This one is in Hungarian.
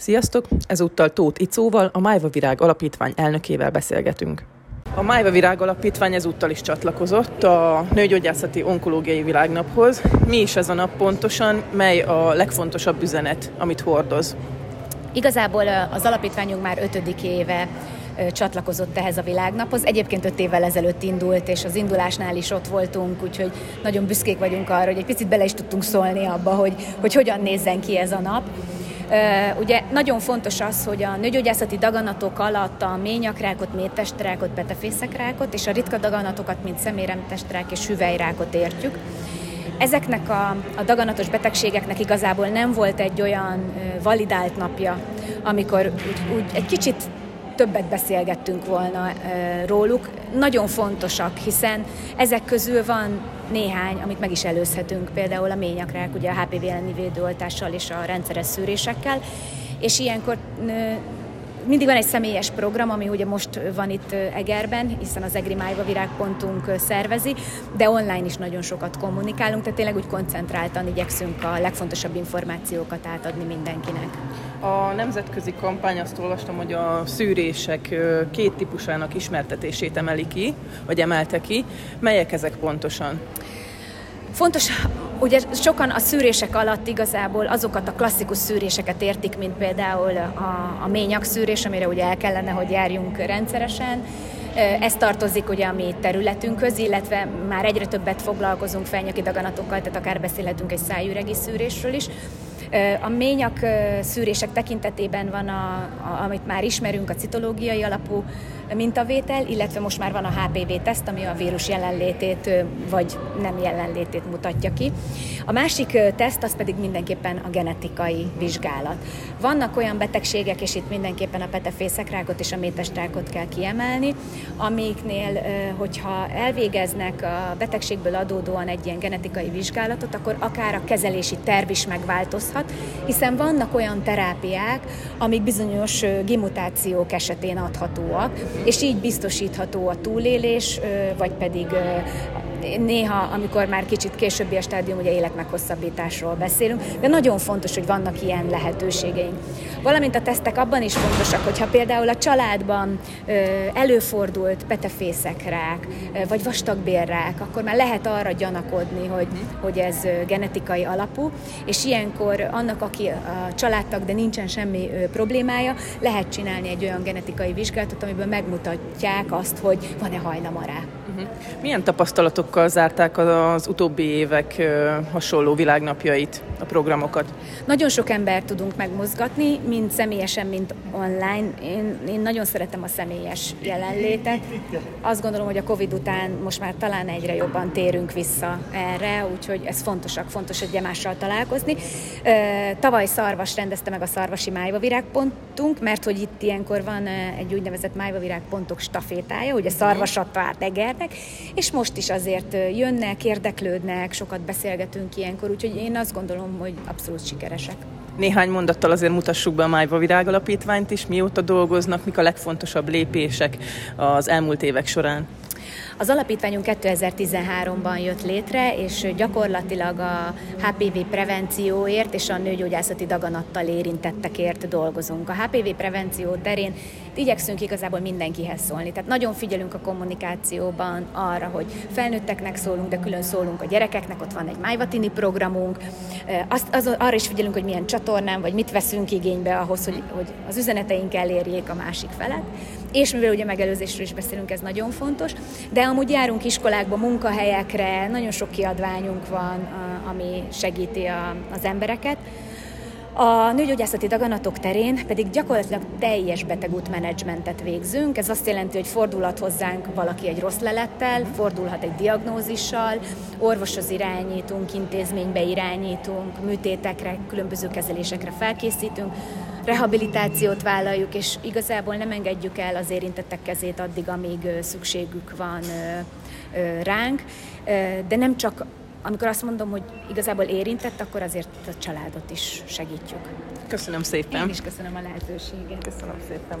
Sziasztok! Ezúttal Tóth Icóval, a Májva Virág Alapítvány elnökével beszélgetünk. A Májva Virág Alapítvány ezúttal is csatlakozott a Nőgyógyászati Onkológiai Világnaphoz. Mi is ez a nap pontosan, mely a legfontosabb üzenet, amit hordoz? Igazából az alapítványunk már ötödik éve csatlakozott ehhez a világnaphoz. Egyébként öt évvel ezelőtt indult, és az indulásnál is ott voltunk, úgyhogy nagyon büszkék vagyunk arra, hogy egy picit bele is tudtunk szólni abba, hogy, hogy hogyan nézzen ki ez a nap. Ugye nagyon fontos az, hogy a nőgyógyászati daganatok alatt a ményakrákot, métestrákot, petefészekrákot és a ritka daganatokat, mint szeméremtestrák és hüvelyrákot értjük. Ezeknek a, a daganatos betegségeknek igazából nem volt egy olyan validált napja, amikor úgy, úgy egy kicsit többet beszélgettünk volna róluk. Nagyon fontosak, hiszen ezek közül van néhány, amit meg is előzhetünk, például a ményakrák, ugye a HPV elleni védőoltással és a rendszeres szűrésekkel, és ilyenkor mindig van egy személyes program, ami ugye most van itt Egerben, hiszen az Egri Májva Virágpontunk szervezi, de online is nagyon sokat kommunikálunk, tehát tényleg úgy koncentráltan igyekszünk a legfontosabb információkat átadni mindenkinek. A nemzetközi kampány azt olvastam, hogy a szűrések két típusának ismertetését emeli ki, vagy emelte ki. Melyek ezek pontosan? Fontos, ugye sokan a szűrések alatt igazából azokat a klasszikus szűréseket értik, mint például a, a ményak szűrés, amire ugye el kellene, hogy járjunk rendszeresen. Ez tartozik ugye a mi területünkhöz, illetve már egyre többet foglalkozunk felnyaki daganatokkal, tehát akár beszélhetünk egy szájüregi szűrésről is. A ményak szűrések tekintetében van, a, amit már ismerünk, a citológiai alapú mintavétel, illetve most már van a HPV-teszt, ami a vírus jelenlétét vagy nem jelenlétét mutatja ki. A másik teszt az pedig mindenképpen a genetikai vizsgálat. Vannak olyan betegségek, és itt mindenképpen a petefészekrákot és a métestrákot kell kiemelni, amiknél, hogyha elvégeznek a betegségből adódóan egy ilyen genetikai vizsgálatot, akkor akár a kezelési terv is megváltozhat, hiszen vannak olyan terápiák, amik bizonyos gimutációk esetén adhatóak, és így biztosítható a túlélés, vagy pedig néha, amikor már kicsit későbbi a stádium, ugye életmeghosszabbításról beszélünk, de nagyon fontos, hogy vannak ilyen lehetőségeink. Valamint a tesztek abban is fontosak, hogyha például a családban előfordult petefészekrák, vagy vastagbérrák, akkor már lehet arra gyanakodni, hogy, hogy ez genetikai alapú, és ilyenkor annak, aki a családtag, de nincsen semmi problémája, lehet csinálni egy olyan genetikai vizsgálatot, amiből megmutatják azt, hogy van-e hajlama rá. Uh-huh. Milyen tapasztalatokkal zárták az utóbbi évek hasonló világnapjait, a programokat? Nagyon sok embert tudunk megmozgatni, mind személyesen, mind online. Én, én nagyon szeretem a személyes jelenlétet. Azt gondolom, hogy a Covid után most már talán egyre jobban térünk vissza erre, úgyhogy ez fontosak, fontos egy mással találkozni. Tavaly Szarvas rendezte meg a Szarvasi Májva Virágpontunk, mert hogy itt ilyenkor van egy úgynevezett Májva Virágpontok stafétája, ugye Szarvasat várt Egernek, és most is azért jönnek, érdeklődnek, sokat beszélgetünk ilyenkor, úgyhogy én azt gondolom, hogy abszolút sikeresek. Néhány mondattal azért mutassuk be a Májva Virág Alapítványt is, mióta dolgoznak, mik a legfontosabb lépések az elmúlt évek során. Az alapítványunk 2013-ban jött létre, és gyakorlatilag a HPV prevencióért és a nőgyógyászati daganattal érintettekért dolgozunk. A HPV prevenció terén igyekszünk igazából mindenkihez szólni. Tehát nagyon figyelünk a kommunikációban arra, hogy felnőtteknek szólunk, de külön szólunk a gyerekeknek, ott van egy májvatini programunk. Azt, az, arra is figyelünk, hogy milyen csatornán, vagy mit veszünk igénybe ahhoz, hogy, hogy az üzeneteink elérjék a másik felet. És mivel ugye megelőzésről is beszélünk, ez nagyon fontos, de amúgy járunk iskolákba, munkahelyekre, nagyon sok kiadványunk van, ami segíti a, az embereket. A nőgyógyászati daganatok terén pedig gyakorlatilag teljes betegútmenedzsmentet végzünk. Ez azt jelenti, hogy fordulhat hozzánk valaki egy rossz lelettel, fordulhat egy diagnózissal, orvoshoz irányítunk, intézménybe irányítunk, műtétekre, különböző kezelésekre felkészítünk, rehabilitációt vállaljuk, és igazából nem engedjük el az érintettek kezét addig, amíg szükségük van ránk, de nem csak amikor azt mondom, hogy igazából érintett, akkor azért a családot is segítjük. Köszönöm szépen. Én is köszönöm a lehetőséget. Köszönöm szépen.